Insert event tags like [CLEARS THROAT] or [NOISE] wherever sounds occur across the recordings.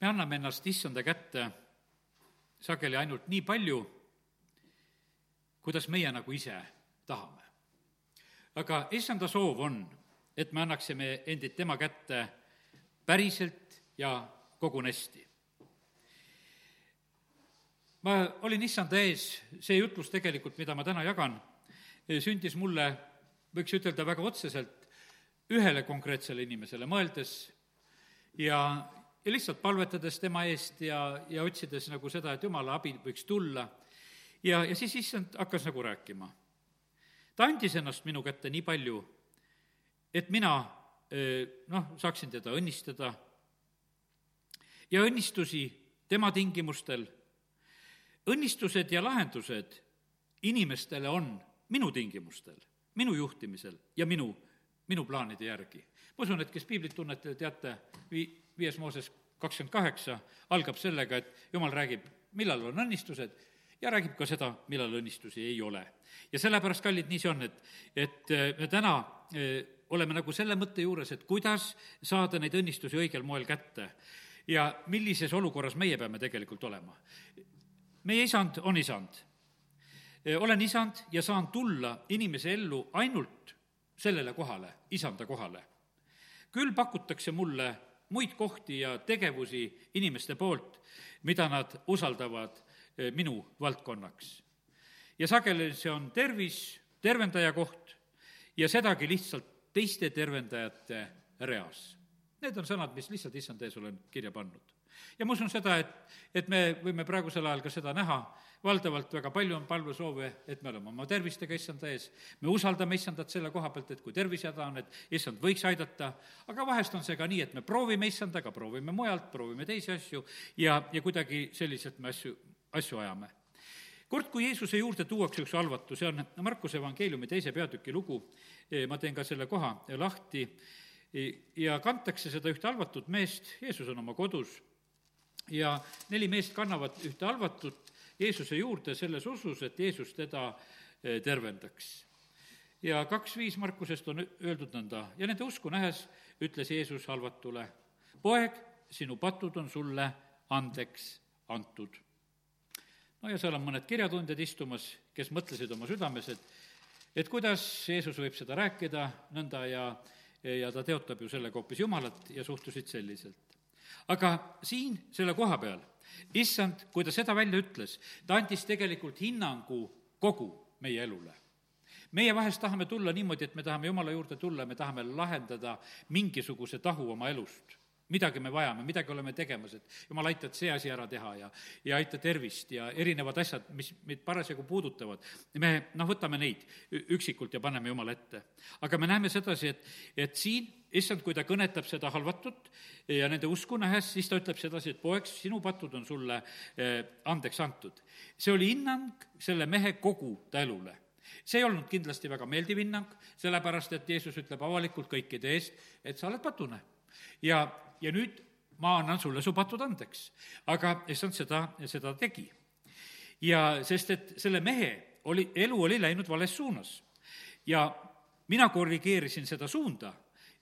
me anname ennast issanda kätte sageli ainult nii palju, kuidas meie nagu ise tahame. aga issanda soov on, et me annaksime endid tema kätte päriselt ja kogunesti. ma olin issanda ees, see jutlus tegelikult, mida ma täna jagan, sündis mulle, võiks ütelda väga otseselt, ühele konkreetsele inimesele mõeldes ja, ja lihtsalt palvetades tema eest ja, ja otsides nagu seda, et jumala abi võiks tulla. ja, ja siis issand hakkas nagu rääkima. ta andis ennast minu kätte nii palju, et mina noh, saaksin teda õnnistada ja õnnistusi tema tingimustel. õnnistused ja lahendused inimestele on minu tingimustel, minu juhtimisel ja minu, minu plaanide järgi. ma usun, et kes piiblit tunnete, teate, vi-, viies Mooses kakskümmend kaheksa algab sellega, et jumal räägib, millal on õnnistused ja räägib ka seda, millal õnnistusi ei ole. ja sellepärast, kallid, nii see on, et, et äh, me täna äh, oleme nagu selle mõtte juures, et kuidas saada neid õnnistusi õigel moel kätte ja millises olukorras meie peame tegelikult olema. meie isand on isand. Äh, olen isand ja saan tulla inimese ellu ainult sellele kohale, isanda kohale. küll pakutakse mulle muid kohti ja tegevusi inimeste poolt, mida nad usaldavad eh, minu valdkonnaks. ja sageli see on tervis, tervendaja koht ja sedagi lihtsalt teiste tervendajate reas. Need on sõnad, mis lihtsalt issand ees olen kirja pannud. Ja ma usun seda, et, et me võime praegusel ajal ka seda näha, valdavalt väga palju on palvesoove, et me oleme oma tervistega issanda ees, me usaldame issandat selle koha pealt, et kui tervisehäda on, et issand võiks aidata, aga vahest on see ka nii, et me proovime issandaga, proovime mujalt, proovime teisi asju ja, ja kuidagi selliselt me asju, asju ajame. Kord, kui Jeesuse juurde tuuakse üks halvatu, see on Markuse evangeeliumi teise peatüki lugu, ma teen ka selle koha lahti, ja kantakse seda ühte halvatut meest, Jeesus on oma kodus, ja neli meest kannavad ühte halvatut Jeesuse juurde selles usus, et Jeesus teda eh, tervendaks. ja kaks viis Markusest on öeldud nõnda, ja nende usku nähes ütles Jeesus halvatule, poeg, sinu patud on sulle andeks antud. no ja seal on mõned kirjatundjad istumas, kes mõtlesid oma südames, et et kuidas Jeesus võib seda rääkida nõnda ja, ja ta teotab ju sellega hoopis Jumalat ja suhtusid selliselt. Aga siin selle koha peal issand, kui ta seda välja ütles, ta andis tegelikult hinnangu kogu meie elule. Meie vahest tahame tulla niimoodi, et me tahame Jumala juurde tulla me tahame lahendada mingisuguse tahu oma elust midagi me vajame, midagi oleme tegemas, et jumal, aita, et see asi ära teha ja, ja aita tervist ja erinevad asjad, mis meid parasjagu puudutavad. me noh, võtame neid üksikult ja paneme Jumala ette. aga me näeme sedasi, et, et siin issand, kui ta kõnetab seda halvatut ja nende usku nähes, siis ta ütleb sedasi, et poeg, sinu patud on sulle eh, andeks antud. see oli hinnang selle mehe kogu ta elule see ei olnud kindlasti väga meeldiv hinnang, sellepärast et Jeesus ütleb avalikult kõikide eest, et sa oled patune. ja ja nüüd ma annan sulle su patud andeks. aga issand seda, seda tegi. ja sest, et selle mehe oli, elu oli läinud vales suunas. ja mina korrigeerisin seda suunda,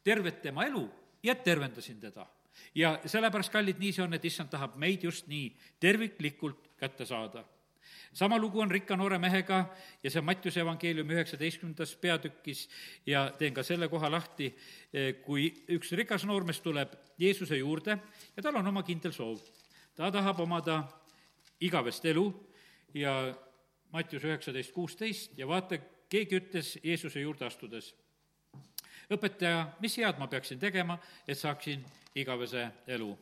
tervet tema elu ja tervendasin teda. ja sellepärast, kallid, nii see on, et issand tahab meid just nii terviklikult kätte saada sama lugu on rikka noore mehega ja see on Mattiuse evangeeliumi üheksateistkümnendas peatükis ja teen ka selle koha lahti, kui üks rikas noormees tuleb Jeesuse juurde ja tal on oma kindel soov. ta tahab omada igavest elu ja Mattius üheksateist kuusteist ja vaata, keegi ütles Jeesuse juurde astudes, õpetaja, mis head ma peaksin tegema, et saaksin igavese elu?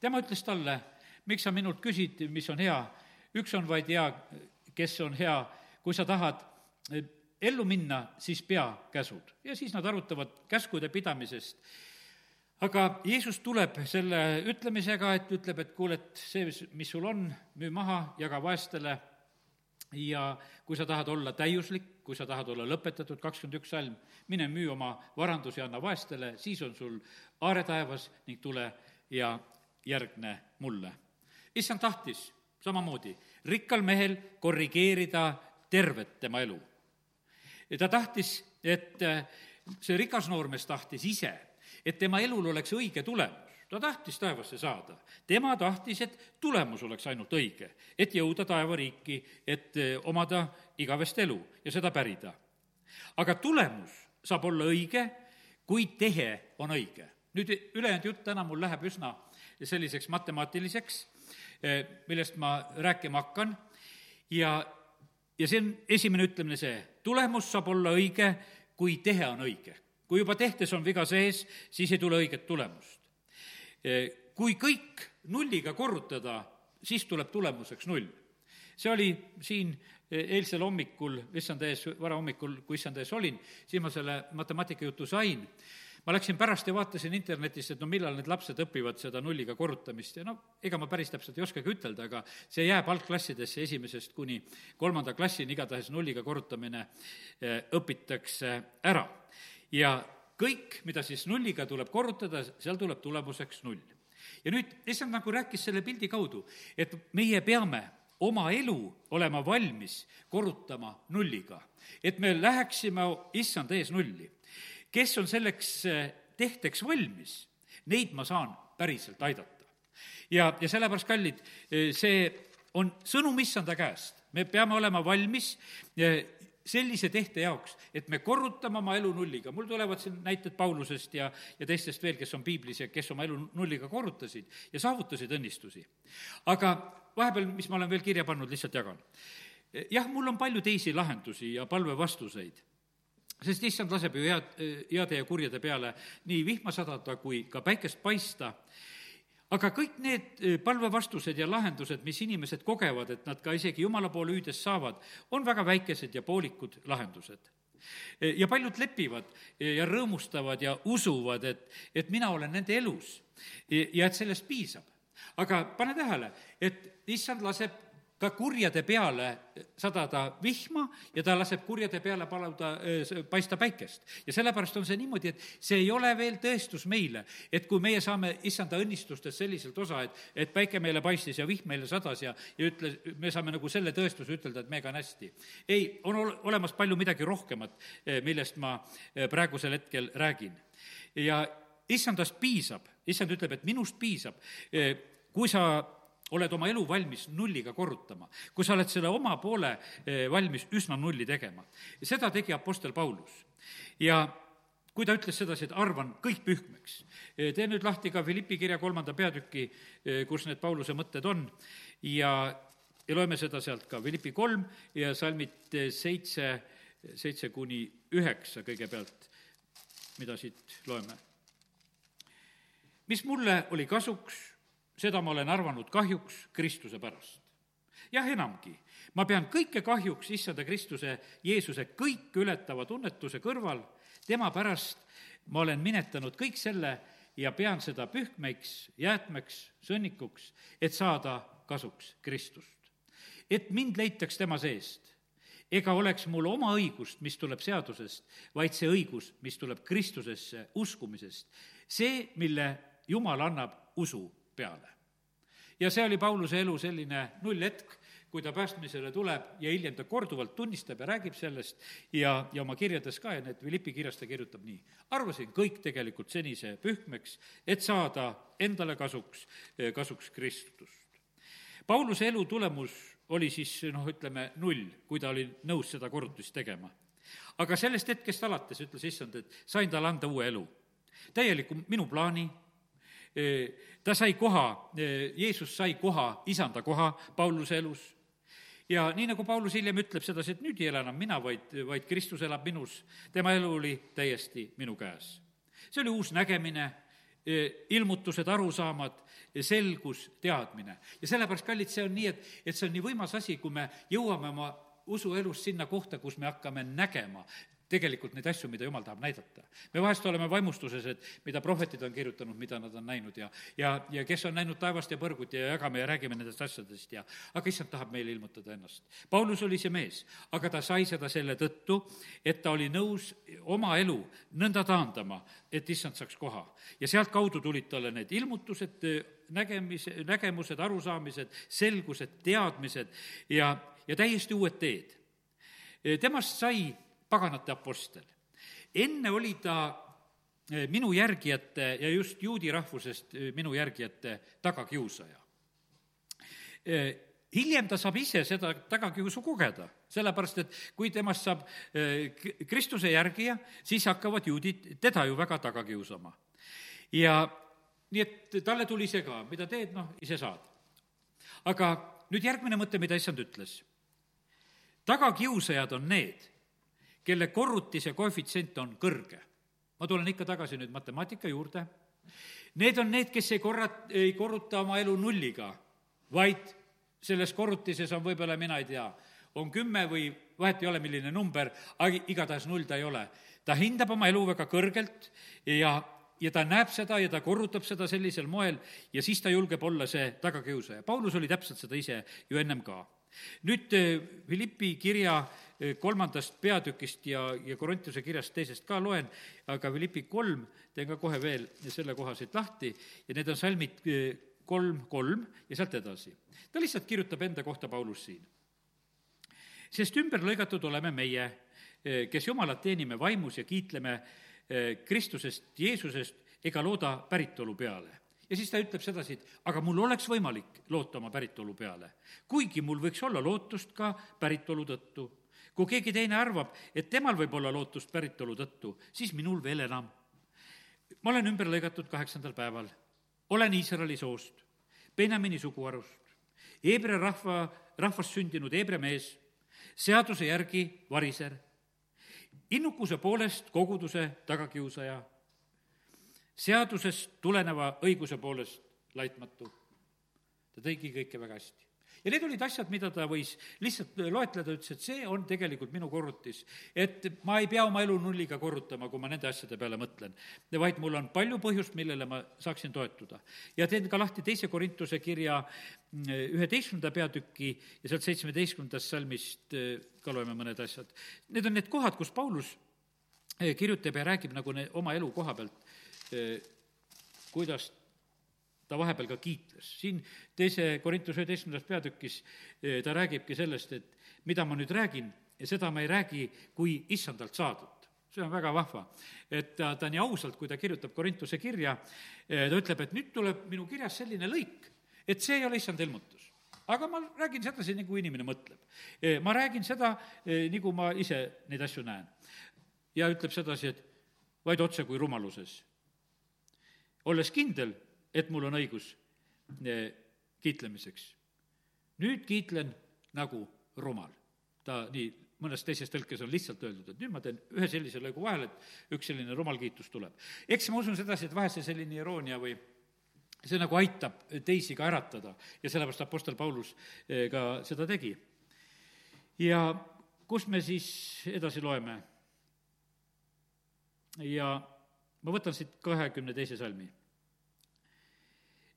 tema ütles talle, miks sa minult küsid, mis on hea üks on vaid hea, kes on hea, kui sa tahad eh, ellu minna, siis pea käsud. ja siis nad arutavad käskude pidamisest. aga Jeesus tuleb selle ütlemisega, et ütleb, et kuule, et see, mis sul on, müü maha, jaga vaestele ja kui sa tahad olla täiuslik, kui sa tahad olla lõpetatud, kakskümmend üks salm, mine müü oma varandus ja anna vaestele, siis on sul aare taevas ning tule ja järgne mulle. issand tahtis samamoodi, rikkal mehel korrigeerida tervet tema elu. ta tahtis, et äh, see rikas noormees tahtis ise, et tema elul oleks õige tulemus. ta tahtis taevasse saada. tema tahtis, et tulemus oleks ainult õige, et jõuda taevariiki, et eh, omada igavest elu ja seda pärida. aga tulemus saab olla õige, kui tehe on õige. nüüd ülejäänud jutt täna mul läheb üsna selliseks matemaatiliseks, millest ma rääkima hakkan ja, ja see on esimene ütlemine see, tulemus saab olla õige, kui tehe on õige kui juba tehtes on viga sees, siis ei tule õiget tulemust. kui kõik nulliga korrutada, siis tuleb tulemuseks null. see oli siin eilsel hommikul, issand ees, varahommikul, kui issand ees olin, siis ma selle matemaatikajutu sain ma läksin pärast ja vaatasin internetist, et no millal need lapsed õpivad seda nulliga korrutamist ja no ega ma päris täpselt ei oskagi ütelda, aga see jääb algklassidesse esimesest kuni kolmanda klassini, igatahes nulliga korrutamine eh, õpitakse ära ja kõik, mida siis nulliga tuleb korrutada, seal tuleb tulemuseks null. ja nüüd issand nagu rääkis selle pildi kaudu, et meie peame oma elu olema valmis korrutama nulliga, et me läheksime issand ees nulli. Kes on selleks eh, tehteks valmis, neid ma saan päriselt aidata. ja, ja sellepärast, kallid, eh, see on sõnum issanda käest, me peame olema valmis eh, sellise tehte jaoks, et me korrutame oma elu nulliga. mul tulevad siin näited Paulusest ja, ja teistest veel, kes on piiblis ja kes oma elu nulliga korrutasid ja saavutasid õnnistusi. aga vahepeal, mis ma olen veel kirja pannud, lihtsalt jagan. jah, mul on palju teisi lahendusi ja palvevastuseid sest issand laseb ju head, heade ja kurjade peale nii vihma sadada kui ka päikest paista aga kõik need eh, palvevastused ja lahendused, mis inimesed kogevad, et nad ka isegi Jumala poole hüüdes saavad, on väga väikesed ja poolikud lahendused. Eh, ja paljud lepivad ja rõõmustavad ja usuvad, et, et mina olen nende elus ja et sellest piisab. aga pane tähele, et issand laseb ka kurjade peale sadada vihma ja ta laseb kurjade peale paluda, paista päikest. ja sellepärast on see niimoodi, et see ei ole veel tõestus meile, et kui meie saame issanda õnnistustes selliselt osa, et, et päike meile paistis ja vihm meile sadas ja, ja ütle, me saame nagu selle tõestuse ütelda, et meiega on hästi. ei, on ol-, olemas palju midagi rohkemat, millest ma praegusel hetkel räägin. ja issandast piisab, issand ütleb, et minust piisab, kui sa oled oma elu valmis nulliga korrutama, kui sa oled selle oma poole eh, valmis üsna nulli tegema. seda tegi Apostel Paulus. ja kui ta ütles sedasi, et arvan kõik pühkmeks, eh, tee nüüd lahti ka Philippi kirja kolmanda peatüki, eh, kus need Pauluse mõtted on ja, ja loeme seda sealt ka, Philippi kolm ja salmid seitse, seitse kuni üheksa kõigepealt, mida siit loeme. mis mulle oli kasuks seda ma olen arvanud kahjuks Kristuse pärast. jah, enamgi, ma pean kõike kahjuks issanda Kristuse, Jeesuse kõike ületava tunnetuse kõrval, tema pärast ma olen minetanud kõik selle ja pean seda pühkmeks, jäätmeks, sõnnikuks, et saada kasuks Kristust. et mind leitaks tema seest ega oleks mul oma õigust, mis tuleb seadusest, vaid see õigus, mis tuleb Kristusesse uskumisest. see, mille Jumal annab usu peale. ja see oli Pauluse elu selline nullhetk, kui ta päästmisele tuleb ja hiljem ta korduvalt tunnistab ja räägib sellest ja, ja oma kirjades ka ja need Philippi kirjas ta kirjutab nii. arvasin kõik tegelikult senise pühkmeks, et saada endale kasuks, kasuks Kristust. Pauluse elu tulemus oli siis noh, ütleme null, kui ta oli nõus seda korrutust tegema. aga sellest hetkest alates ütles issand, et sain talle anda uue elu. täieliku minu plaani, ta sai koha, Jeesus sai koha, isanda koha Pauluse elus ja nii, nagu Paulus hiljem ütleb sedasi, et nüüd ei ela enam mina, vaid, vaid Kristus elab minus, tema elu oli täiesti minu käes. see oli uus nägemine, ilmutused, arusaamad, selgus, teadmine. ja sellepärast, kallid, see on nii, et, et see on nii võimas asi, kui me jõuame oma usuelus sinna kohta, kus me hakkame nägema tegelikult neid asju, mida jumal tahab näidata. me vahest oleme vaimustuses, et mida prohvetid on kirjutanud, mida nad on näinud ja, ja, ja kes on näinud taevast ja põrgut ja jagame ja räägime nendest asjadest ja aga issand tahab meile ilmutada ennast. Paulus oli see mees, aga ta sai seda selle tõttu, et ta oli nõus oma elu nõnda taandama, et issand saaks koha. ja sealtkaudu tulid talle need ilmutused, nägemise, nägemused, arusaamised, selgused, teadmised ja, ja täiesti uued teed. temast sai paganate apostel. enne oli ta minu järgijate ja just juudi rahvusest minu järgijate tagakiusaja hiljem ta saab ise seda tagakiusu kogeda, sellepärast et kui temast saab Kristuse järgija, siis hakkavad juudid teda ju väga taga kiusama. ja nii et talle tuli see ka, mida teed, noh, ise saad. aga nüüd järgmine mõte, mida issand ütles. tagakiusajad on need, kelle korrutise koefitsient on kõrge. ma tulen ikka tagasi nüüd matemaatika juurde. Need on need, kes ei korrat-, ei korruta oma elu nulliga, vaid selles korrutises on võib-olla, mina ei tea, on kümme või vahet ei ole, milline number, aga igatahes null ta ei ole. ta hindab oma elu väga kõrgelt ja, ja ta näeb seda ja ta korrutab seda sellisel moel ja siis ta julgeb olla see tagakiusaja. Paulus oli täpselt seda ise ju ennem ka. Nüüd eh, Philippi kirja eh, kolmandast peatükist ja, ja Korontuse kirjast teisest ka loen, aga Philippi kolm teen ka kohe veel selle koha siit lahti ja need on salmid eh, kolm, kolm ja sealt edasi. ta lihtsalt kirjutab enda kohta Paulus siin. sest ümber lõigatud oleme meie, eh, kes Jumalat teenime vaimus ja kiitleme eh, Kristusest, Jeesusest ega looda päritolu peale ja siis ta ütleb sedasi, et aga mul oleks võimalik loota oma päritolu peale. kuigi mul võiks olla lootust ka päritolu tõttu. kui keegi teine arvab, et temal võib olla lootust päritolu tõttu, siis minul veel enam. ma olen ümber lõigatud kaheksandal päeval olen Iisraeli soost, Benjamini suguharust, Heebrea rahva, rahvast sündinud Heebrea mees, seaduse järgi variser, innukuse poolest koguduse tagakiusaja, seadusest tuleneva õiguse poolest laitmatu. ta tõigi kõike väga hästi ja need olid asjad, mida ta võis lihtsalt loetleda, ütles, et see on tegelikult minu korrutis. et ma ei pea oma elu nulliga korrutama, kui ma nende asjade peale mõtlen, vaid mul on palju põhjust, millele ma saaksin toetuda. ja teen ka lahti teise Korintuse kirja mm, üheteistkümnenda peatüki ja sealt seitsmeteistkümnendast salmist eh, ka loeme mõned asjad. Need on need kohad, kus Paulus eh, kirjutab ja räägib nagu ne, oma elu koha pealt, kuidas ta vahepeal ka kiitles. siin teise Korintuse üheteistkümnendas peatükis eh, ta räägibki sellest, et mida ma nüüd räägin seda ma ei räägi kui issandalt saadud. see on väga vahva. et ta, ta nii ausalt, kui ta kirjutab Korintuse kirja, eh, ta ütleb, et nüüd tuleb minu kirjas selline lõik, et see ei ole issand ilmutus aga ma räägin sedasi, nagu inimene mõtleb. Eh, ma räägin seda, nagu ma ise neid asju näen. ja ütleb sedasi, et vaid otse kui rumaluses. Olles kindel, et mul on õigus eh, kiitlemiseks. nüüd kiitlen nagu rumal. ta nii, mõnes teises tõlkes on lihtsalt öeldud, et nüüd ma teen ühe sellise lõigu vahele, et üks selline rumal kiitus tuleb. eks ma usun sedasi, et vahest see selline iroonia või see nagu aitab teisi ka äratada ja sellepärast Apostel Paulus eh, ka seda tegi. ja kus me siis edasi loeme? ja ma võtan siit kahekümne teise salmi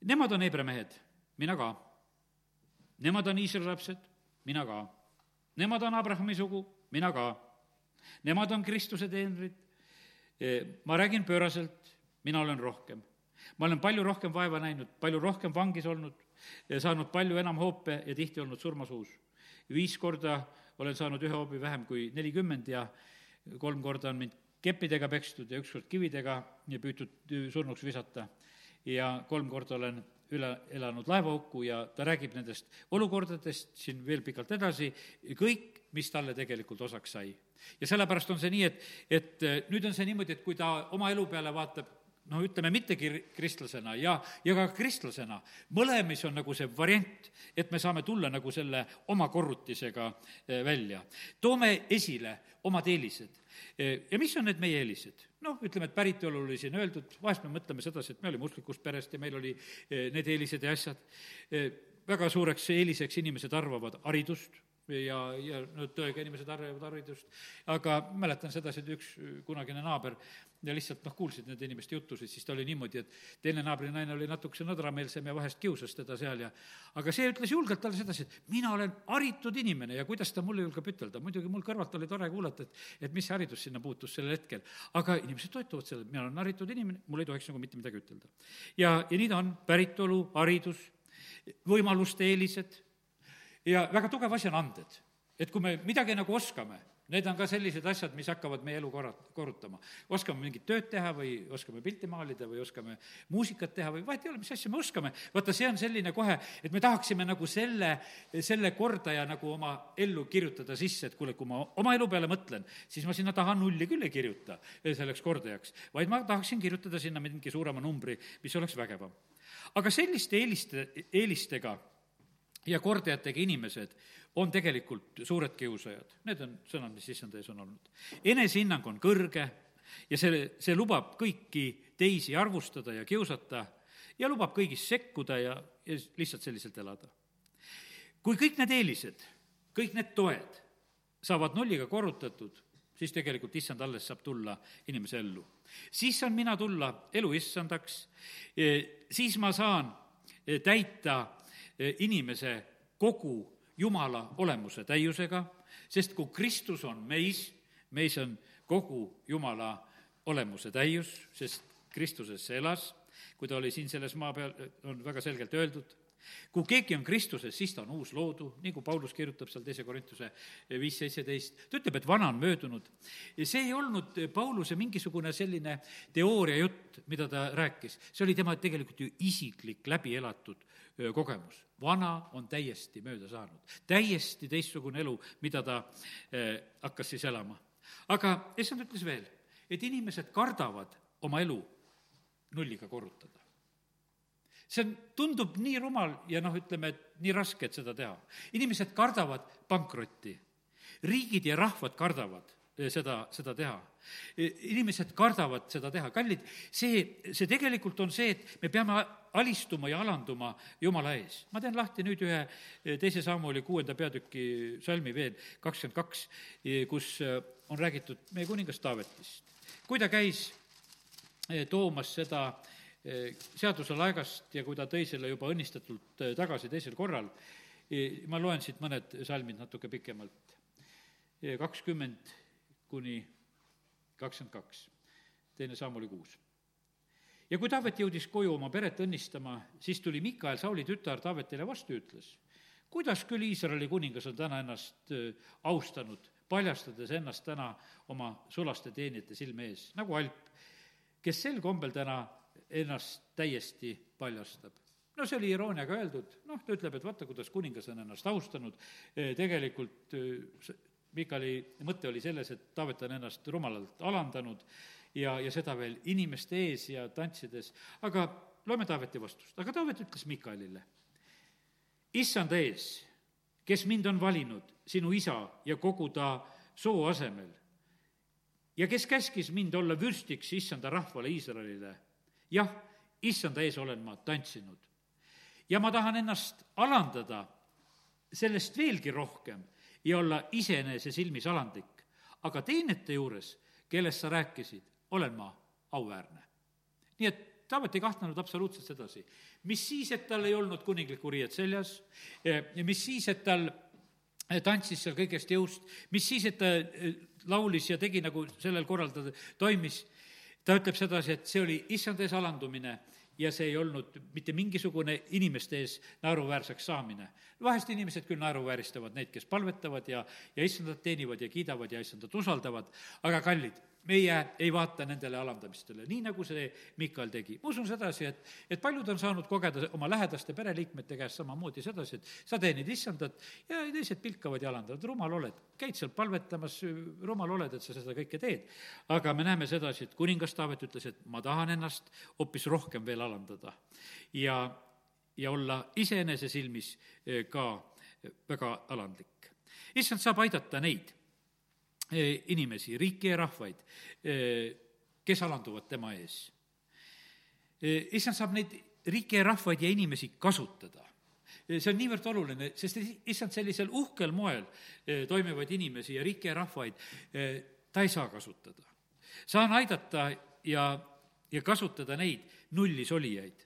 Nemad on Hebra mehed, mina ka. Nemad on Iisraeli lapsed, mina ka. Nemad on Abrahami sugu, mina ka. Nemad on Kristuse teenrid. E, ma räägin pööraselt, mina olen rohkem. ma olen palju rohkem vaeva näinud, palju rohkem vangis olnud, saanud palju enam hoope ja tihti olnud surmasuus. viis korda olen saanud ühe hoobi vähem kui nelikümmend ja kolm korda on mind keppidega pekstud ja ükskord kividega püütud surnuks visata ja kolm korda olen üle elanud laevaauku ja ta räägib nendest olukordadest siin veel pikalt edasi, kõik, mis talle tegelikult osaks sai. ja sellepärast on see nii, et, et nüüd on see niimoodi, et kui ta oma elu peale vaatab, no ütleme, mitte kir-, kristlasena ja, ja ka kristlasena, mõlemis on nagu see variant, et me saame tulla nagu selle oma korrutisega äh, välja. toome esile omad eelised ja mis on need meie eelised? noh, ütleme, et päritolu oli siin öeldud, vahest me mõtleme sedasi, et me olime usklikust perest ja meil oli need eelised ja asjad. väga suureks eeliseks inimesed arvavad haridust ja, ja no tõega inimesed arvavad haridust, aga mäletan sedasi, et üks kunagine naaber ja lihtsalt noh, kuulsid nende inimeste jutusid, siis ta oli niimoodi, et teine naabrinaine oli natukese nõdrameelsem ja vahest kiusas teda seal ja aga see ütles julgelt talle sedasi, et mina olen haritud inimene ja kuidas ta mulle julgeb ütelda, muidugi mul kõrvalt oli tore kuulata, et et mis haridus sinna puutus sel hetkel. aga inimesed toetuvad sellele, mina olen haritud inimene, mul ei tohiks nagu mitte midagi ütelda. ja, ja nii ta on, päritolu, haridus, võimaluste eelised ja väga tugev asi on anded. et kui me midagi nagu oskame, need on ka sellised asjad, mis hakkavad meie elu korra-, korrutama. oskame mingit tööd teha või oskame pilti maalida või oskame muusikat teha või vahet ei ole, mis asja me oskame. vaata, see on selline kohe, et me tahaksime nagu selle, selle kordaja nagu oma ellu kirjutada sisse, et kuule, kui ma oma elu peale mõtlen, siis ma sinna taha nulli küll ei kirjuta selleks kordajaks, vaid ma tahaksin kirjutada sinna mingi suurema numbri, mis oleks vägevam. aga selliste eeliste, eelistega ja kordajatega inimesed on tegelikult suured kiusajad. Need on sõnad, mis issand ees on olnud. enesehinnang on kõrge ja see, see lubab kõiki teisi arvustada ja kiusata ja lubab kõigis sekkuda ja, ja lihtsalt selliselt elada. kui kõik need eelised, kõik need toed saavad nulliga korrutatud, siis tegelikult issand alles saab tulla inimese ellu. siis saan mina tulla elu issandaks, siis ma saan täita inimese kogu Jumala olemuse täiusega, sest kui Kristus on meis, meis on kogu Jumala olemuse täius, sest Kristuses see elas, kui ta oli siin selles maa peal, on väga selgelt öeldud, kui keegi on Kristuses, siis ta on uus loodu, nii kui Paulus kirjutab seal teise Korintuse viis seitseteist, ta ütleb, et vana on möödunud. ja see ei olnud Pauluse mingisugune selline teooria jutt, mida ta rääkis, see oli tema tegelikult ju isiklik läbi elatud kogemus. vana on täiesti mööda saanud, täiesti teistsugune elu, mida ta hakkas siis elama. aga issand ütles veel, et inimesed kardavad oma elu nulliga korrutada see on, tundub nii rumal ja noh, ütleme, et nii raske, et seda teha. inimesed kardavad pankrotti. riigid ja rahvad kardavad seda, seda teha. Eh, inimesed kardavad seda teha, kallid, see, see tegelikult on see, et me peame alistuma ja alanduma Jumala ees. ma teen lahti nüüd ühe eh, teise Samuli kuuenda peatüki salmi veel, kakskümmend kaks, kus on räägitud meie kuningast Taavetist. kui ta käis toomas seda Eh, seaduse laegast ja kui ta tõi selle juba õnnistatult eh, tagasi teisel korral, eh, ma loen siit mõned salmid natuke pikemalt, kakskümmend kuni kakskümmend kaks, teine samm oli kuus. ja kui Taavet jõudis koju oma peret õnnistama, siis tuli Mikael, Sauli tütar, Taavetile vastu ja ütles, kuidas küll Iisraeli kuningas on täna ennast austanud, paljastades ennast täna oma sulaste teenijate silme ees, nagu Alp, kes sel kombel täna ennast täiesti paljastab. no see oli irooniaga öeldud, noh, ta ütleb, et vaata, kuidas kuningas on ennast austanud, tegelikult Mikali mõte oli selles, et Taavet on ennast rumalalt alandanud ja, ja seda veel inimeste ees ja tantsides, aga loeme Taaveti vastust, aga Taavet ütles Mikalile, issanda ees, kes mind on valinud, sinu isa ja kogu ta soo asemel, ja kes käskis mind olla vürstiks issanda rahvale Iisraelile jah, issanda ees olen ma tantsinud. ja ma tahan ennast alandada sellest veelgi rohkem ja olla iseenese silmis alandlik. aga teenete juures, kellest sa rääkisid, olen ma auväärne. nii et Taavet ei kahtlenud absoluutselt sedasi. mis siis, et tal ei olnud kuninglikku riiet seljas ja mis siis, et tal tantsis seal kõigest jõust, mis siis, et ta laulis ja tegi, nagu sellel korral ta toimis, ta ütleb sedasi, et see oli issanda ees alandumine ja see ei olnud mitte mingisugune inimeste ees naeruväärseks saamine. vahest inimesed küll naeruvääristavad neid, kes palvetavad ja, ja issandat teenivad ja kiidavad ja issandat usaldavad, aga kallid meie ei vaata nendele alandamistele, nii nagu see Mikal tegi. ma usun sedasi, et, et paljud on saanud kogeda oma lähedaste pereliikmete käest samamoodi sedasi, et sa teenid issandat ja teised pilkavad ja alandavad, rumal oled. käid seal palvetamas, rumal oled, et sa seda kõike teed. aga me näeme sedasi, et kuningas Taavet ütles, et ma tahan ennast hoopis rohkem veel alandada ja, ja olla iseenese silmis eh, ka väga alandlik. issand saab aidata neid inimesi, riiki ja rahvaid, eh, kes alanduvad tema ees. Eh, issand saab neid riike ja rahvaid ja inimesi kasutada. see on niivõrd oluline, sest issand sellisel uhkel moel toimivaid inimesi ja riike ja rahvaid ta ei saa kasutada. saan aidata ja, ja kasutada neid nullis olijaid.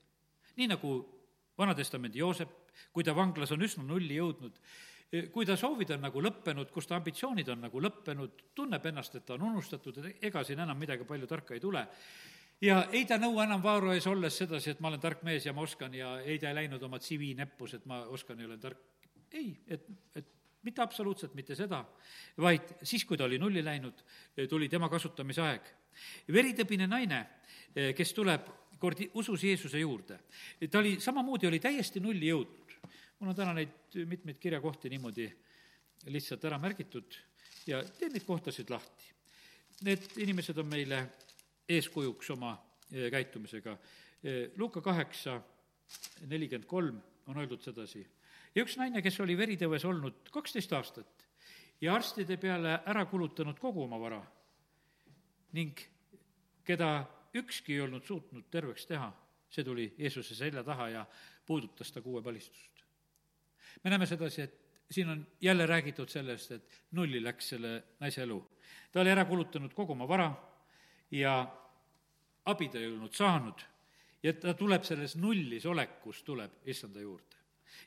nii nagu Vana-testamendi Joosep, kui ta vanglas on üsna nulli jõudnud, kui ta soovid on nagu lõppenud, kus ta ambitsioonid on nagu lõppenud, tunneb ennast, et ta on unustatud, ega siin enam midagi palju tarka ei tule, ja ei ta nõua enam Vaaro ees olles sedasi, et ma olen tark mees ja ma oskan ja ei ta ei läinud oma CV näppus, et ma oskan ja olen tark. ei, et, et mitte absoluutselt mitte seda, vaid siis, kui ta oli nulli läinud, tuli tema kasutamise aeg. veritõbine naine, kes tuleb kord usus Jeesuse juurde, ta oli, samamoodi oli täiesti nulli jõudnud. Mul on täna neid mitmeid kirjakohti niimoodi lihtsalt ära märgitud ja teen neid kohtasid lahti. Need inimesed on meile eeskujuks oma eh, käitumisega. Eh, Luuka kaheksa, nelikümmend kolm on öeldud sedasi ja üks naine, kes oli veritõves olnud kaksteist aastat ja arstide peale ära kulutanud kogu oma vara ning keda ükski ei olnud suutnud terveks teha, see tuli Jeesuse selja taha ja puudutas ta kuuepalistust. Me näeme sedasi, et siin on jälle räägitud sellest, et nulli läks selle naise elu. ta oli ära kulutanud kogu oma vara ja abi ta ei olnud saanud ja ta tuleb selles nullis olekus, tuleb issanda juurde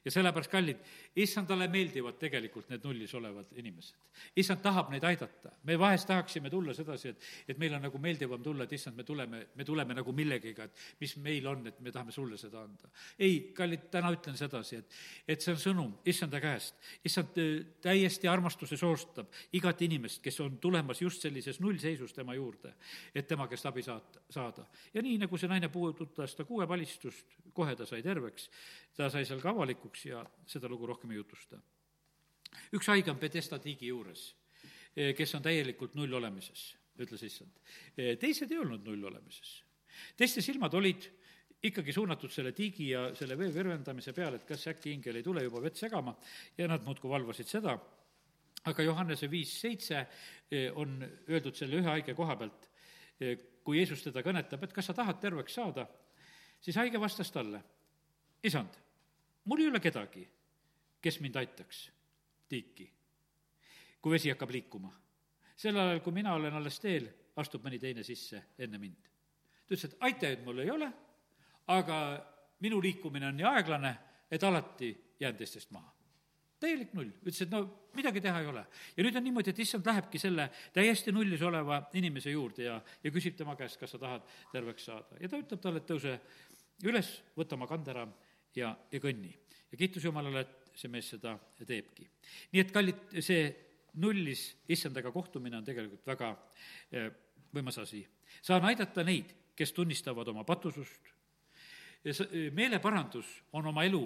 ja sellepärast, kallid, issandale meeldivad tegelikult need nullis olevad inimesed. issand tahab neid aidata. me vahest tahaksime tulla sedasi, et, et meil on nagu meeldivam tulla, et issand, me tuleme, me tuleme nagu millegiga, et mis meil on, et me tahame sulle seda anda. ei, kallid, täna ütlen sedasi, et, et see on sõnum issanda käest. issand äh, täiesti armastuse soostab igat inimest, kes on tulemas just sellises nullseisus tema juurde, et tema käest abi saata, saada. ja nii, nagu see naine puudutas ta kuuepalistust, kohe ta sai terveks, ta sai seal ka avalikuks ja seda lugu rohkem ei jutusta. üks haige on Pedesta tiigi juures, eh, kes on täielikult nullolemises, ütles issand. Eh, teised ei olnud nullolemises. teiste silmad olid ikkagi suunatud selle tiigi ja selle vee virvendamise peale, et kas äkki ingel ei tule juba vett segama ja nad muudkui valvasid seda, aga Johannese viis seitse eh, on öeldud selle ühe haige koha pealt, kui Jeesus teda kõnetab, et kas sa tahad terveks saada, siis haige vastas talle, isand mul ei ole kedagi, kes mind aitaks tiiki, kui vesi hakkab liikuma. sel ajal, kui mina olen alles teel, astub mõni teine sisse enne mind. ta ütles, et aitajaid mul ei ole, aga minu liikumine on nii aeglane, et alati jään teistest maha täielik null, ütles, et no midagi teha ei ole. ja nüüd on niimoodi, et issand lähebki selle täiesti nullis oleva inimese juurde ja, ja küsib tema käest, kas sa tahad terveks saada. ja ta ütleb talle, et tõuse üles, võta oma kanderaam ja, ja kõnni. Ja kiitus Jumalale, et see mees seda teebki. nii et kallid, see nullis issandaga kohtumine on tegelikult väga eh, võimas asi. saan aidata neid, kes tunnistavad oma patusust, meeleparandus on oma elu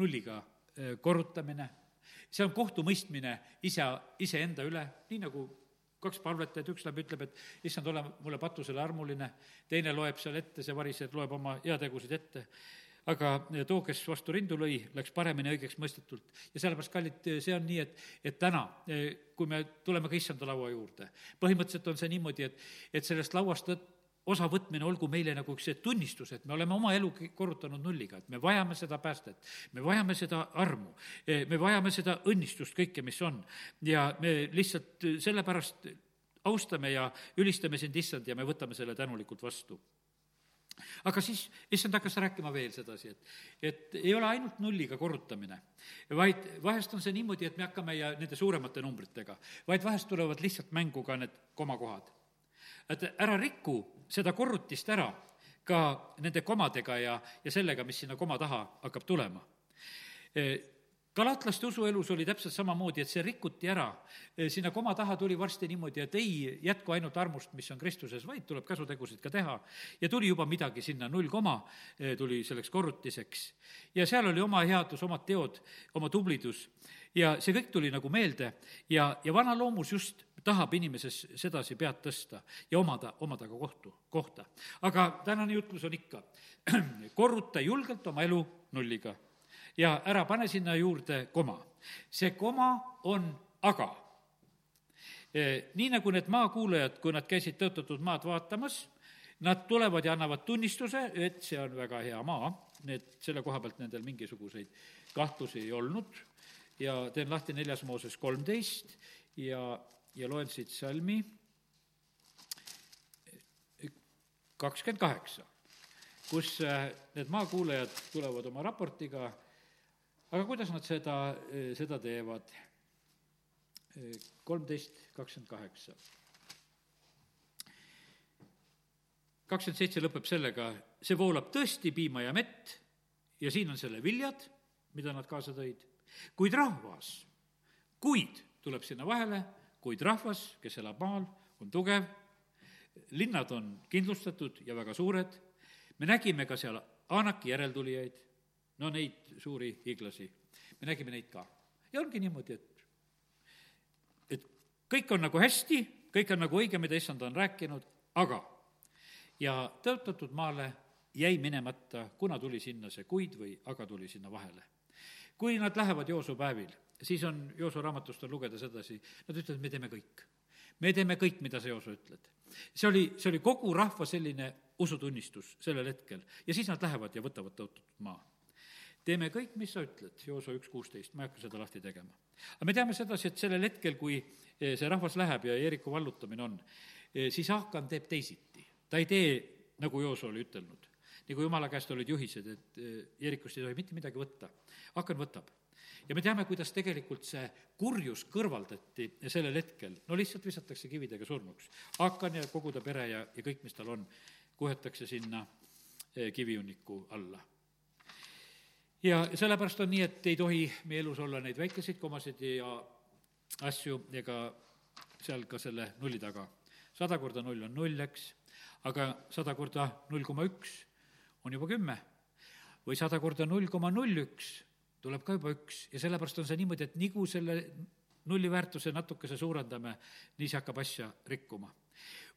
nulliga eh, korrutamine, see on kohtumõistmine ise, iseenda üle, nii nagu kaks palvetajat, üks läheb, ütleb, et issand, ole mulle patusele armuline, teine loeb seal ette, see variseja loeb oma heategusid ette aga too, kes vastu rindu lõi, läks paremini õigeks mõistetult. ja sellepärast, kallid, see on nii, et, et täna, kui me tuleme ka issanda laua juurde, põhimõtteliselt on see niimoodi, et, et sellest lauast osavõtmine olgu meile nagu üks see tunnistus, et me oleme oma elu korrutanud nulliga, et me vajame seda päästet, me vajame seda armu, me vajame seda õnnistust, kõike, mis on. ja me lihtsalt sellepärast austame ja ülistame sind, issand, ja me võtame selle tänulikult vastu aga siis issand hakkas rääkima veel sedasi, et, et ei ole ainult nulliga korrutamine, vaid vahest on see niimoodi, et me hakkame ja nende suuremate numbritega, vaid vahest tulevad lihtsalt mängu ka need komakohad. et ära riku seda korrutist ära ka nende komadega ja, ja sellega, mis sinna koma taha hakkab tulema galatlaste usuelus oli täpselt samamoodi, et see rikuti ära. sinna koma taha tuli varsti niimoodi, et ei jätku ainult armust, mis on Kristuses, vaid tuleb käsutegusid ka teha. ja tuli juba midagi sinna, null koma tuli selleks korrutiseks. ja seal oli oma headus, omad teod, oma tublidus ja see kõik tuli nagu meelde ja, ja vana loomus just tahab inimeses sedasi pead tõsta ja omada, omada ka kohtu, kohta. aga tänane jutlus on ikka, [CLEARS THROAT] korruta julgelt oma elu nulliga ja ära pane sinna juurde koma. see koma on aga. E, nii nagu need maakuulajad, kui nad käisid tõotatud maad vaatamas, nad tulevad ja annavad tunnistuse, et see on väga hea maa, need, selle koha pealt nendel mingisuguseid kahtlusi ei olnud ja teen lahti neljas Mooses kolmteist ja, ja loen siit salmi kakskümmend kaheksa, kus äh, need maakuulajad tulevad oma raportiga aga kuidas nad seda, seda teevad? kolmteist, kakskümmend kaheksa. kakskümmend seitse lõpeb sellega, see voolab tõesti piima ja mett ja siin on selle viljad, mida nad kaasa tõid, kuid rahvas kuid tuleb sinna vahele, kuid rahvas, kes elab maal, on tugev, linnad on kindlustatud ja väga suured, me nägime ka seal Anaki järeltulijaid, no neid suuri hiiglasi, me nägime neid ka. ja ongi niimoodi, et, et kõik on nagu hästi, kõik on nagu õige, mida issand on rääkinud, aga ja tõotatud maale jäi minemata, kuna tuli sinna see kuid või aga tuli sinna vahele. kui nad lähevad joosupäevil, siis on, Joosu raamatust on lugeda sedasi, nad ütlevad, me teeme kõik. me teeme kõik, mida sa, Joosu, ütled. see oli, see oli kogu rahva selline usutunnistus sellel hetkel ja siis nad lähevad ja võtavad tõotatud maa teeme kõik, mis sa ütled, Jooso üks kuusteist, ma ei hakka seda lahti tegema. aga me teame sedasi, et sellel hetkel, kui eh, see rahvas läheb ja Jeeriku vallutamine on, eh, siis Haakan teeb teisiti. ta ei tee, nagu Jooso oli ütelnud. nagu jumala käest olid juhised, et eh, Jeerikust ei tohi mitte midagi võtta. Haakan võtab. ja me teame, kuidas tegelikult see kurjus kõrvaldati sellel hetkel, no lihtsalt visatakse kividega surnuks. Haakan ja kogu ta pere ja, ja kõik, mis tal on, kuhetakse sinna kivihunniku alla ja sellepärast on nii, et ei tohi meie elus olla neid väikeseid komasid ja asju ega seal ka selle nulli taga. sada korda null on null, eks, aga sada korda null koma üks on juba kümme. või sada korda null koma null üks tuleb ka juba üks ja sellepärast on see niimoodi, et nii kui selle nulli väärtuse natukese suurendame, nii see hakkab asja rikkuma.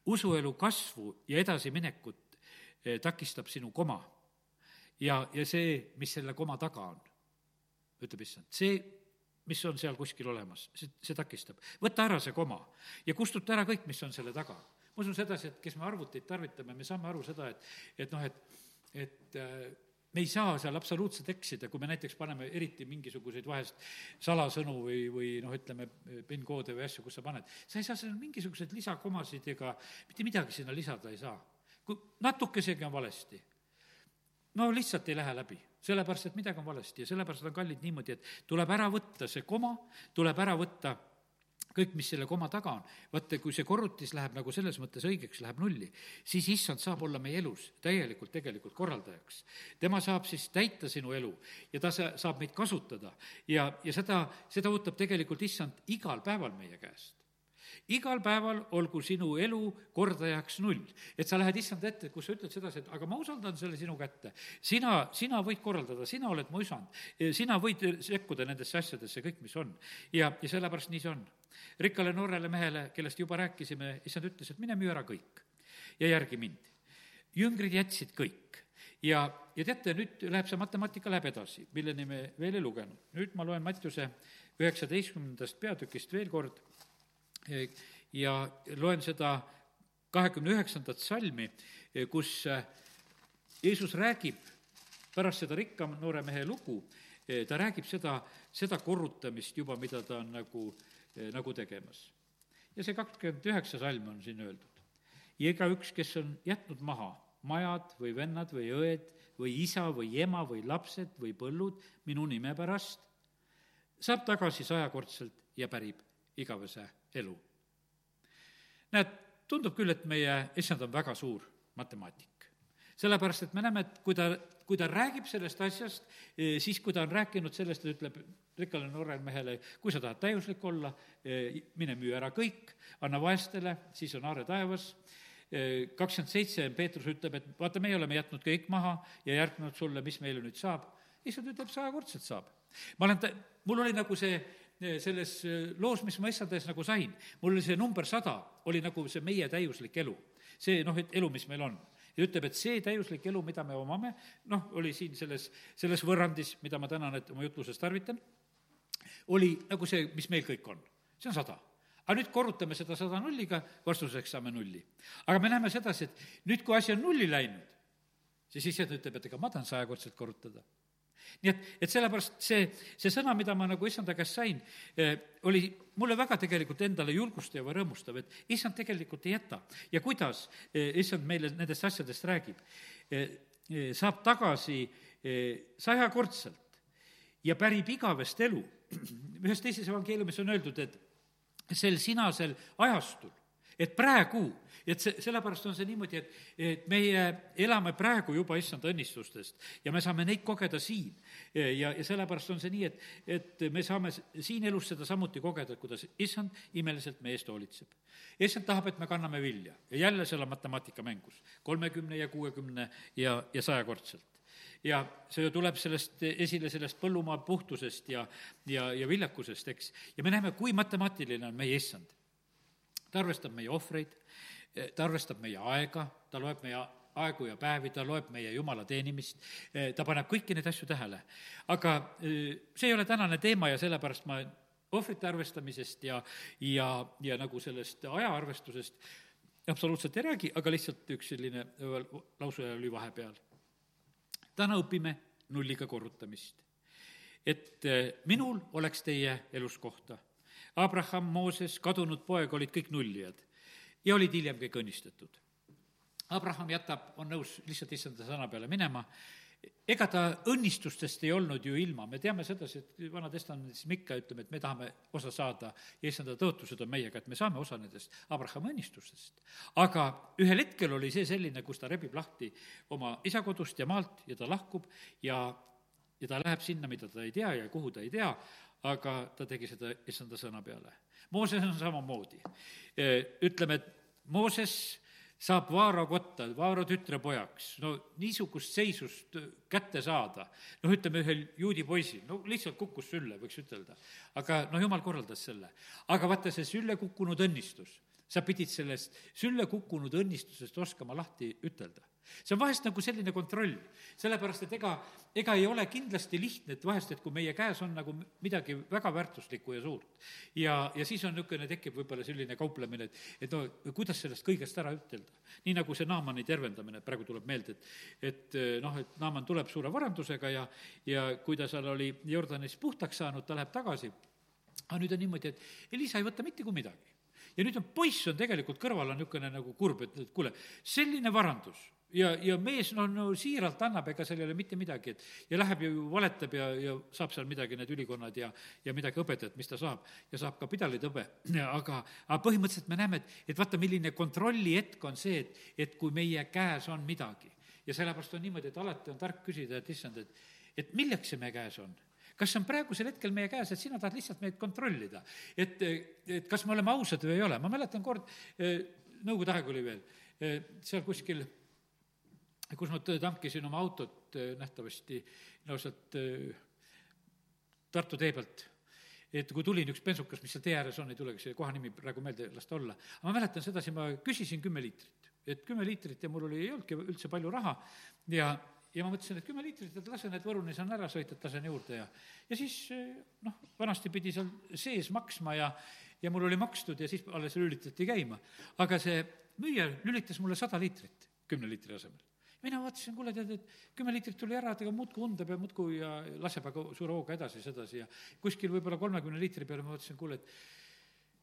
usuelu kasvu ja edasiminekut eh, takistab sinu koma ja, ja see, mis selle koma taga on, ütleb issand, see, mis on seal kuskil olemas, see, see takistab. võta ära see koma ja kustuta ära kõik, mis on selle taga. ma usun sedasi, et kes me arvuteid tarvitame, me saame aru seda, et, et noh, et, et äh, me ei saa seal absoluutselt eksida, kui me näiteks paneme eriti mingisuguseid vahest salasõnu või, või noh, ütleme, PIN-koode või asju, kus sa paned, sa ei saa seal mingisuguseid lisakomasid ega mitte midagi sinna lisada ei saa. kui natukesegi on valesti, no lihtsalt ei lähe läbi, sellepärast et midagi on valesti ja sellepärast on kallid niimoodi, et tuleb ära võtta see koma, tuleb ära võtta kõik, mis selle koma taga on. vaata, kui see korrutis läheb nagu selles mõttes õigeks, läheb nulli, siis issand saab olla meie elus täielikult tegelikult korraldajaks. tema saab siis täita sinu elu ja ta sa-, saab meid kasutada ja, ja seda, seda ootab tegelikult issand igal päeval meie käest igal päeval olgu sinu elu kordajaks null. et sa lähed issanda ette, kus sa ütled sedasi, et aga ma usaldan selle sinu kätte. sina, sina võid korraldada, sina oled mu isand. sina võid sekkuda nendesse asjadesse, kõik, mis on. ja, ja sellepärast nii see on. rikkale noorele mehele, kellest juba rääkisime, issand ütles, et mine müü ära kõik ja järgi mind. jüngrid jätsid kõik ja, ja teate, nüüd läheb see matemaatika läheb edasi, milleni me veel ei lugenud. nüüd ma loen Mattiuse üheksateistkümnendast peatükist veel kord ja loen seda kahekümne üheksandat salmi, kus Jeesus räägib pärast seda rikka noore mehe lugu, ta räägib seda, seda korrutamist juba, mida ta on nagu, nagu tegemas. ja see kakskümmend üheksa salm on siin öeldud. ja igaüks, kes on jätnud maha majad või vennad või õed või isa või ema või lapsed või põllud minu nime pärast, saab tagasi sajakordselt ja pärib igavese elu. näed, tundub küll, et meie issand on väga suur matemaatik. sellepärast, et me näeme, et kui ta, kui ta räägib sellest asjast, eh, siis kui ta on rääkinud sellest, ta ütleb rikkale noorele mehele, kui sa tahad täiuslik olla, eh, mine müü ära kõik, anna vaestele, siis on aare taevas, eh, kakskümmend seitse Peetrus ütleb, et vaata, meie oleme jätnud kõik maha ja järgnenud sulle, mis meile nüüd saab. issand ütleb, sajakordselt saab. ma olen ta, mul oli nagu see selles eh, loos, mis ma issand ees nagu sain, mul oli see number sada, oli nagu see meie täiuslik elu. see noh, et elu, mis meil on. ja ütleb, et see täiuslik elu, mida me omame, noh, oli siin selles, selles võrrandis, mida ma tänan, et oma jutluses tarvitan, oli nagu see, mis meil kõik on. see on sada aga nüüd korrutame seda sada nulliga, vastuseks saame nulli. aga me näeme sedasi, et nüüd, kui asi on nulli läinud, siis issand ütleb, et ega ma tahan sajakordselt korrutada nii et, et sellepärast see, see sõna, mida ma nagu issanda käest sain, eh, oli mulle väga tegelikult endale julgustav ja rõõmustav, et issand tegelikult ei jäta. ja kuidas eh, issand meile nendest asjadest räägib? Eh, saab tagasi sajakordselt ja pärib igavest elu. [CLEARS THROAT] ühes teises evangeeliumis on öeldud, et sel sinasel ajastul et praegu, et see, sellepärast on see niimoodi, et, et meie elame praegu juba issanda õnnistustest ja me saame neid kogeda siin. ja, ja sellepärast on see nii, et, et me saame siin elus seda samuti kogeda, kuidas issand imeliselt meie eest hoolitseb. issand tahab, et me kanname vilja ja jälle seal on matemaatika mängus, kolmekümne ja kuuekümne ja, ja sajakordselt ja see ju tuleb sellest esile, sellest põllumaa puhtusest ja, ja, ja viljakusest, eks. ja me näeme, kui matemaatiline on meie issand ta arvestab meie ohvreid, ta arvestab meie aega, ta loeb meie aegu ja päevi, ta loeb meie jumala teenimist, ta paneb kõiki neid asju tähele. aga see ei ole tänane teema ja sellepärast ma ohvrite arvestamisest ja, ja, ja nagu sellest ajaarvestusest absoluutselt ei räägi, aga lihtsalt üks selline lause oli vahepeal. täna õpime nulliga korrutamist. et minul oleks teie elus kohta Abraham, Mooses, kadunud poeg olid kõik nullijad ja olid hiljem kõik õnnistatud. Abraham jätab, on nõus lihtsalt issanda sõna peale minema, ega ta õnnistustest ei olnud ju ilma, me teame sedasi, et Vana Testamendis me ikka ütleme, et me tahame osa saada ja issanda tõotused on meiega, et me saame osa nendest Abrahami õnnistustest. aga ühel hetkel oli see selline, kus ta rebib lahti oma isa kodust ja maalt ja ta lahkub ja, ja ta läheb sinna, mida ta ei tea ja kuhu ta ei tea, aga ta tegi seda issanda sõna peale. Mooses on samamoodi. ütleme, et Mooses saab Vaaro kotta, Vaaro tütrepojaks, no niisugust seisust kätte saada, noh, ütleme ühel juudi poisil, no lihtsalt kukkus sülle, võiks ütelda. aga noh, jumal korraldas selle. aga vaata, see sülle kukkunud õnnistus, sa pidid sellest sülle kukkunud õnnistusest oskama lahti ütelda see on vahest nagu selline kontroll, sellepärast et ega, ega ei ole kindlasti lihtne, et vahest, et kui meie käes on nagu midagi väga väärtuslikku ja suurt. Ja, ja siis on niisugune, tekib võib-olla selline kauplemine, et, et no kuidas sellest kõigest ära ütelda. nii nagu see Naamani tervendamine, praegu tuleb meelde, et, et noh, et Naaman tuleb suure varandusega ja, ja kui ta seal oli Jordanis puhtaks saanud, ta läheb tagasi, aga nüüd on niimoodi, et Elisa ei võta mitte kui midagi. Ja nüüd on poiss on tegelikult kõrval on niisugune nagu kurb, et, et kuule, selline varandus ja, ja mees no, no siiralt annab, ega seal ei ole mitte midagi, et ja läheb ju valetab ja, ja saab seal midagi, need ülikonnad ja, ja midagi hõbedat, mis ta saab, ja saab ka pidalidhõbe, aga, aga põhimõtteliselt me näeme, et, et vaata, milline kontrollihetk on see, et, et kui meie käes on midagi. ja sellepärast on niimoodi, et alati on tark küsida, et issand, et, et milleks see meie käes on kas see on praegusel hetkel meie käes, et sina tahad lihtsalt meid kontrollida? et, et kas me oleme ausad või ei ole, ma mäletan kord, nõukogude aeg oli veel, seal kuskil kus ma tankisin oma autot eh, nähtavasti sealt eh, Tartu tee pealt, et kui tuli üks bensukas, mis seal tee ääres on, ei tulegi see koha nimi praegu meelde lasta olla, aga ma mäletan sedasi, ma küsisin kümme liitrit, et kümme liitrit ja mul oli, ei olnudki üldse palju raha. Ja, ja ma mõtlesin, et kümme liitrit, et lasen, et Võruni saan ära sõita, et lasen juurde ja ja siis eh, noh, vanasti pidi seal sees maksma ja ja mul oli makstud ja siis alles lülitati käima. aga see müüja lülitas mulle sada liitrit kümne liitri asemel mina vaatasin, kuule, tead, et kümme liitrit tuli ära, ega muudkui undab ja muudkui ja laseb aga suure hooga edasi, sedasi ja kuskil võib-olla kolmekümne liitri peale ma vaatasin, kuule, et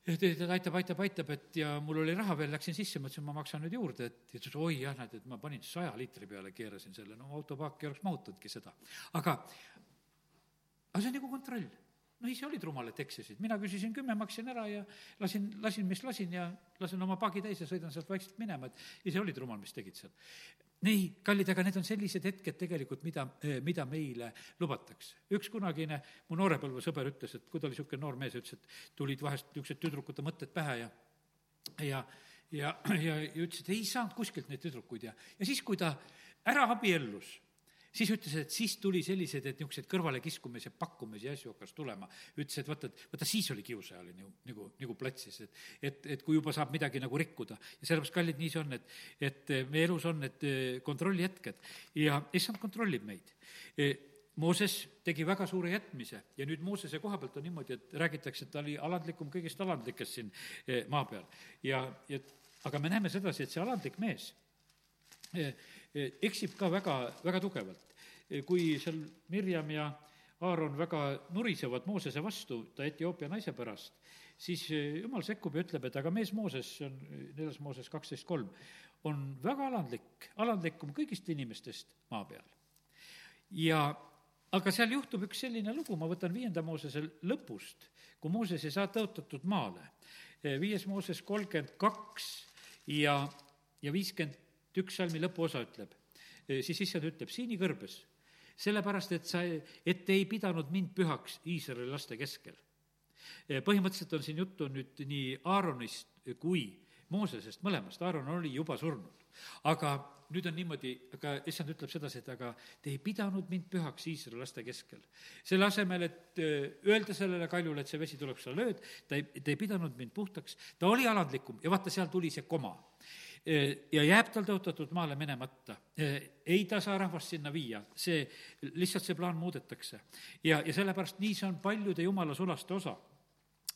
et, et aitab, aitab, aitab, et ja mul oli raha veel, läksin sisse, mõtlesin, ma maksan nüüd juurde, et, ja ta ütles, oi jah, näed, et ma panin saja liitri peale, keerasin selle, no autopaak ei oleks mahutanudki seda. aga, aga see on nagu kontroll no ise olid rumal, et eksisid, mina küsisin kümme, maksin ära ja lasin, lasin, mis lasin ja lasen oma paagi täis ja sõidan sealt vaikselt minema, et ise olid rumal, mis tegid seal. Nii, kallid, aga need on sellised hetked tegelikult, mida, mida meile lubatakse. üks kunagine mu noorepõlvesõber ütles, et kui ta oli niisugune noor mees, ütles, et tulid vahest niisugused tüdrukute mõtted pähe ja ja, ja, ja, ja ütles, et ei saanud kuskilt neid tüdrukuid ja, ja siis, kui ta ära abiellus siis ütles, et siis tuli selliseid, et niisuguseid kõrvalekiskumisi, pakkumisi ja asju hakkas tulema. ütles, et vaata, et vaata siis oli kiusaja oli nagu, nagu, nagu platsis, et, et, et kui juba saab midagi nagu rikkuda. ja sellepärast, kallid, nii see on, et, et meie elus on need eh, kontrollihetked ja issand kontrollib meid eh, Mooses tegi väga suure jätmise ja nüüd Moosese koha pealt on niimoodi, et räägitakse, et ta oli alandlikum kõigist alandlikest siin eh, maa peal. ja, ja aga me näeme sedasi, et see alandlik mees eksib ka väga, väga tugevalt. Kui seal Mirjam ja Aaron väga nurisevad Moosese vastu, ta Etioopia naise pärast, siis jumal sekkub ja ütleb, et aga mees Mooses, see on neljas Mooses kaksteist kolm, on väga alandlik, alandlikum kõigist inimestest maa peal. ja aga seal juhtub üks selline lugu, ma võtan viienda Moosese lõpust, kui Mooses ei saa tõotatud maale viies Mooses kolmkümmend kaks ja, ja viiskümmend üks salmi lõpuosa ütleb, siis issand ütleb, siini kõrbes, sellepärast et sa, et ei pidanud mind pühaks Iisraeli laste keskel. põhimõtteliselt on siin juttu nüüd nii Aaronist kui Moosesest, mõlemast, Aaron oli juba surnud. aga nüüd on niimoodi, aga issand ütleb sedasi, et aga te ei pidanud mind pühaks Iisraeli laste keskel. selle asemel, et öelda sellele kaljule, et see vesi tuleb, sa lööd, ta ei, ta ei pidanud mind puhtaks, ta oli alandlikum ja vaata, seal tuli see koma ja jääb tal tõotatud maale minemata. ei ta saa rahvast sinna viia, see, lihtsalt see plaan muudetakse. ja, ja sellepärast nii see on paljude jumala sulaste osa.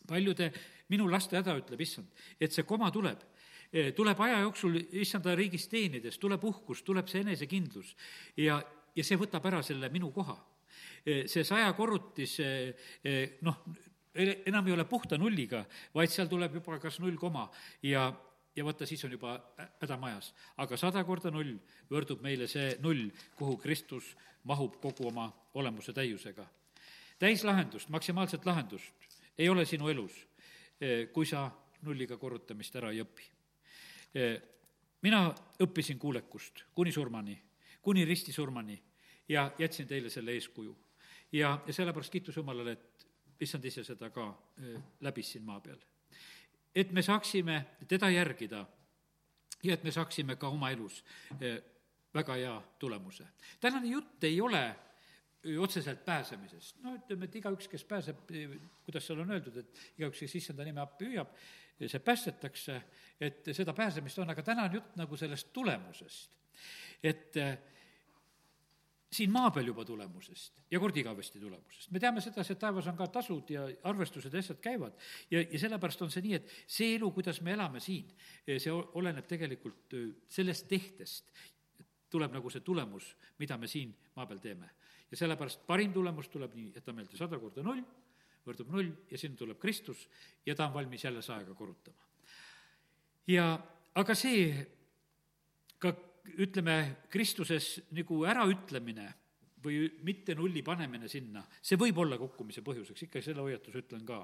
paljude minu laste häda, ütleb issand, et see koma tuleb Eh, tuleb aja jooksul issanda riigis teenides, tuleb uhkus, tuleb see enesekindlus ja, ja see võtab ära selle minu koha. Eh, see sajakorrutis, eh, noh, enam ei ole puhta nulliga, vaid seal tuleb juba kas null koma ja, ja vaata, siis on juba häda majas. aga sada korda null võrdub meile see null, kuhu Kristus mahub kogu oma olemuse täiusega. täislahendust, maksimaalset lahendust ei ole sinu elus, kui sa nulliga korrutamist ära ei õpi mina õppisin kuulekust kuni surmani, kuni ristisurmani ja jätsin teile selle eeskuju. ja, ja sellepärast kiitus Jumalale, et issand ise seda ka läbis siin maa peal. Et me saaksime teda järgida ja et me saaksime ka oma elus väga hea tulemuse. tänane jutt ei ole otseselt pääsemisest, no ütleme, et igaüks, kes pääseb, kuidas seal on öeldud, et igaüks, kes issanda nime appi hüüab, see päästetakse, et seda pääsemist on, aga täna on jutt nagu sellest tulemusest. et eh, siin maa peal juba tulemusest ja kord igavesti tulemusest. me teame sedasi, et taevas on ka tasud ja arvestused ja asjad käivad ja, ja sellepärast on see nii, et see elu, kuidas me elame siin, see oleneb tegelikult sellest tehtest, tuleb nagu see tulemus, mida me siin maa peal teeme. ja sellepärast parim tulemus tuleb nii, jäta meelde sada korda null võrdub null ja sinna tuleb Kristus ja ta on valmis jälle saega korrutama. ja aga see ka ütleme, Kristuses nagu äraütlemine või mitte nulli panemine sinna, see võib olla kukkumise põhjuseks, ikka selle hoiatuse ütlen ka.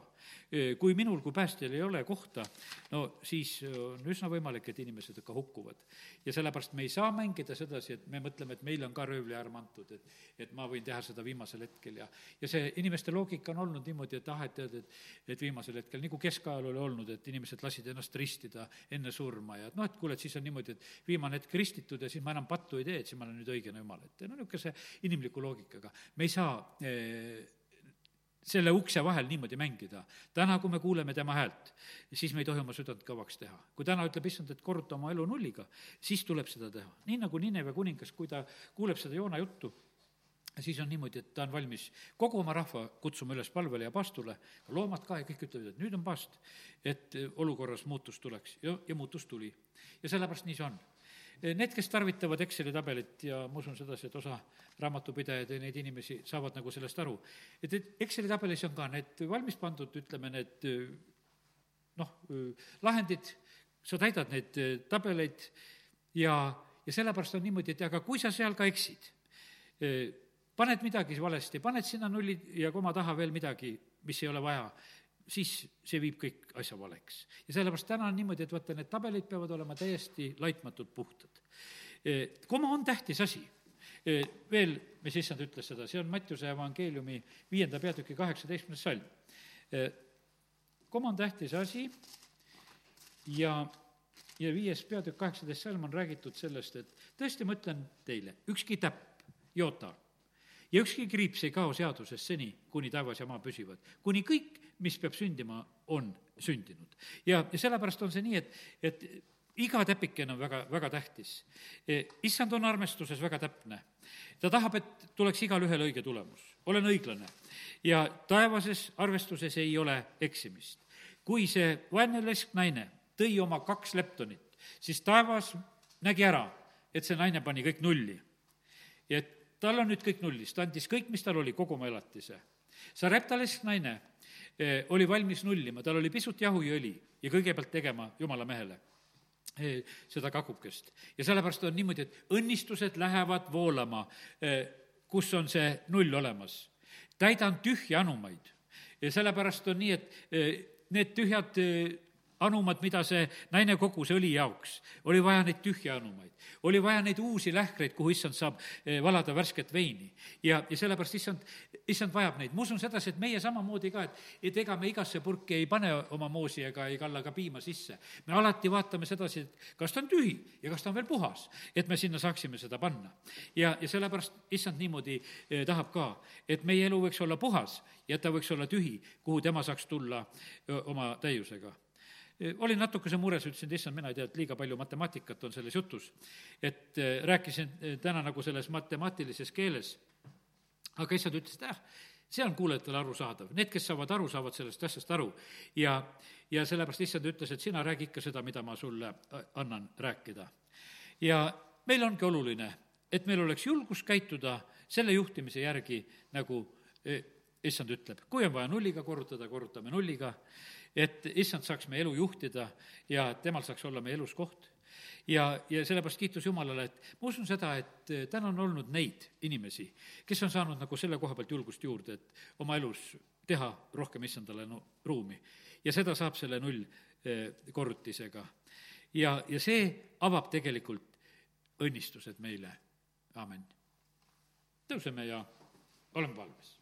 kui minul kui päästjal ei ole kohta, no siis on üsna võimalik, et inimesed ikka hukkuvad. ja sellepärast me ei saa mängida sedasi, et me mõtleme, et meile on ka röövliarm antud, et et ma võin teha seda viimasel hetkel ja ja see inimeste loogika on olnud niimoodi, et ah, et tead, et et viimasel hetkel, nagu keskajal oli olnud, et inimesed lasid ennast ristida enne surma ja et noh, et kuule, et siis on niimoodi, et viimane hetk ristitud ja siis ma enam pattu ei tee, et siis ma olen nüüd õigena jumal ette, no niisugune see inimlik inimliku loogikaga. me ei saa eh, selle ukse vahel niimoodi mängida. täna, kui me kuuleme tema häält, siis me ei tohi oma südant kõvaks teha. kui täna ütleb issand, et korruta oma elu nulliga, siis tuleb seda teha. nii nagu Nineve kuningas, kui ta kuuleb seda Joona juttu, siis on niimoodi, et ta on valmis kogu oma rahva kutsuma üles palvele ja paastule, loomad ka ja kõik ütlevad, et nüüd on paast, et olukorras muutus tuleks ja, ja muutus tuli. ja sellepärast nii see on Need, kes tarvitavad Exceli tabelit ja ma usun sedasi, et osa raamatupidajaid ja neid inimesi saavad nagu sellest aru, et, et Exceli tabelis on ka need valmis pandud, ütleme, need noh, lahendid, sa täidad neid tabeleid ja, ja sellepärast on niimoodi, et aga kui sa seal ka eksid, paned midagi valesti, paned sinna nullid ja koma taha veel midagi, mis ei ole vaja, siis see viib kõik asja valeks. ja sellepärast täna on niimoodi, et vaata, need tabelid peavad olema täiesti laitmatult puhtad. E, koma on tähtis asi. E, veel, mis issand ütles seda, see on Mattiuse evangeeliumi viienda peatüki kaheksateistkümnes salm. E, koma on tähtis asi ja, ja viies peatükk, kaheksateist salm on räägitud sellest, et tõesti, ma ütlen teile, ükski täpp, joota ja ükski kriips ei kao seadusest seni, kuni taevas ja maa püsivad, kuni kõik, mis peab sündima, on sündinud. ja, sellepärast on see nii, et, et iga täpikene on väga, väga tähtis. E, issand on armestuses väga täpne. ta tahab, et tuleks igalühel õige tulemus. olen õiglane. ja taevases arvestuses ei ole eksimist. kui see vaene lesk naine tõi oma kaks leptonit, siis taevas nägi ära, et see naine pani kõik nulli. ja et tal on nüüd kõik nullis, ta andis kõik, mis tal oli, kogu oma elatise. Sareptales naine eh, oli valmis nullima, tal oli pisut jahu ja kõigepealt tegema jumala mehele eh, seda kakukest. ja sellepärast on niimoodi, et õnnistused lähevad voolama, eh, kus on see null olemas. täidan tühja anumaid ja sellepärast on nii, et need tühjad anumad, mida see naine kogus õli jaoks. oli vaja neid tühja anumaid, oli vaja neid uusi lähkreid, kuhu issand saab eh, valada värsket veini. ja, ja sellepärast issand, issand vajab neid. ma usun sedasi, et meie samamoodi ka, et, et ega me igasse purki ei pane oma moosi ega ei kalla ka piima sisse. me alati vaatame sedasi, et kas ta on tühi ja kas ta on veel puhas, et me sinna saaksime seda panna. ja, ja sellepärast issand niimoodi eh, tahab ka, et meie elu võiks olla puhas ja ta võiks olla tühi, kuhu tema saaks tulla oma täiusega olin natukese mures, ütlesin, et issand, mina ei tea, et liiga palju matemaatikat on selles jutus. et rääkisin täna nagu selles matemaatilises keeles, aga issand ütles, et jah, see on kuulajatele arusaadav, need, kes saavad aru, saavad sellest asjast aru. ja, ja sellepärast issand ütles, et sina räägi ikka seda, mida ma sulle annan rääkida. ja meil ongi oluline, et meil oleks julgus käituda selle juhtimise järgi, nagu issand ütleb, kui on vaja nulliga korrutada, korrutame nulliga, et issand saaks meie elu juhtida ja temal saaks olla meie elus koht. ja, ja sellepärast kiitus Jumalale, et ma usun seda, et täna on olnud neid inimesi, kes on saanud nagu selle koha pealt julgust juurde, et oma elus teha rohkem issandale no, ruumi. ja seda saab selle nullkorrutisega. ja, ja see avab tegelikult õnnistused meile, amin. tõuseme ja oleme valmis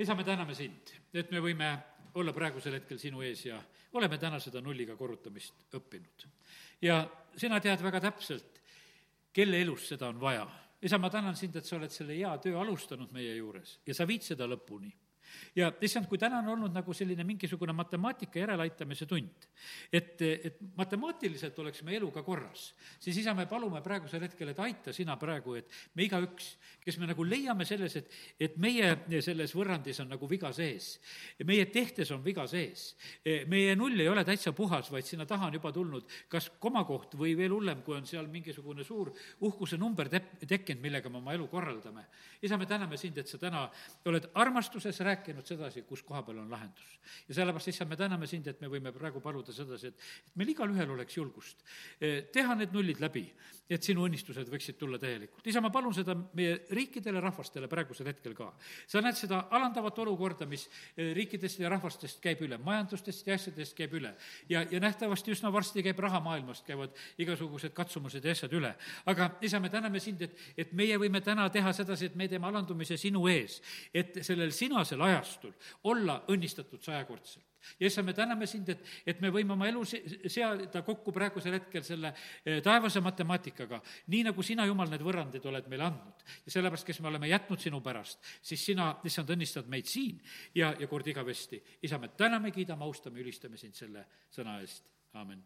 isa, me täname sind, et me võime olla praegusel hetkel sinu ees ja oleme täna seda nulliga korrutamist õppinud. ja sina tead väga täpselt, kelle elus seda on vaja. isa, ma tänan sind, et sa oled selle hea töö alustanud meie juures ja sa viid seda lõpuni ja issand, kui täna on olnud nagu selline mingisugune matemaatika järeleaitamise tund, et, et matemaatiliselt oleks meie elu ka korras, siis isa, me palume praegusel hetkel, et aita sina praegu, et me igaüks, kes me nagu leiame selles, et, et meie selles võrrandis on nagu viga sees, meie tehtes on viga sees, meie null ei ole täitsa puhas, vaid sinna taha on juba tulnud kas komakoht või veel hullem, kui on seal mingisugune suur uhkuse number tep-, tekkinud, millega me oma elu korraldame. isa, me täname sind, et sa täna oled armastuses rääkinud sedasi, kus koha peal on lahendus. ja sellepärast, issand, me täname sind, et me võime praegu paluda sedasi, et, et meil igalühel oleks julgust eh, teha need nullid läbi, et sinu õnnistused võiksid tulla täielikult. isa, ma palun seda meie riikidele, rahvastele praegusel hetkel ka. sa näed seda alandavat olukorda, mis eh, riikidest ja rahvastest käib üle, majandustest ja asjadest käib üle. ja, ja nähtavasti üsna varsti käib rahamaailmast, käivad igasugused katsumused ja asjad üle. aga isa, me täname sind, et, et meie võime täna teha sedasi, et me teeme alandumise sinu ees, et sellel sinasel ajastul olla õnnistatud sajakordselt ja issand, me täname sind, et, et me võime oma elu seada kokku praegusel hetkel selle eh, taevase matemaatikaga, nii nagu sina, Jumal, need võrrandid oled meile andnud. ja sellepärast, kes me oleme jätnud sinu pärast, siis sina, issand, õnnistad meid siin ja, ja kord igavesti. isa, me täname, kiidame, austame, ülistame sind selle sõna eest, aamen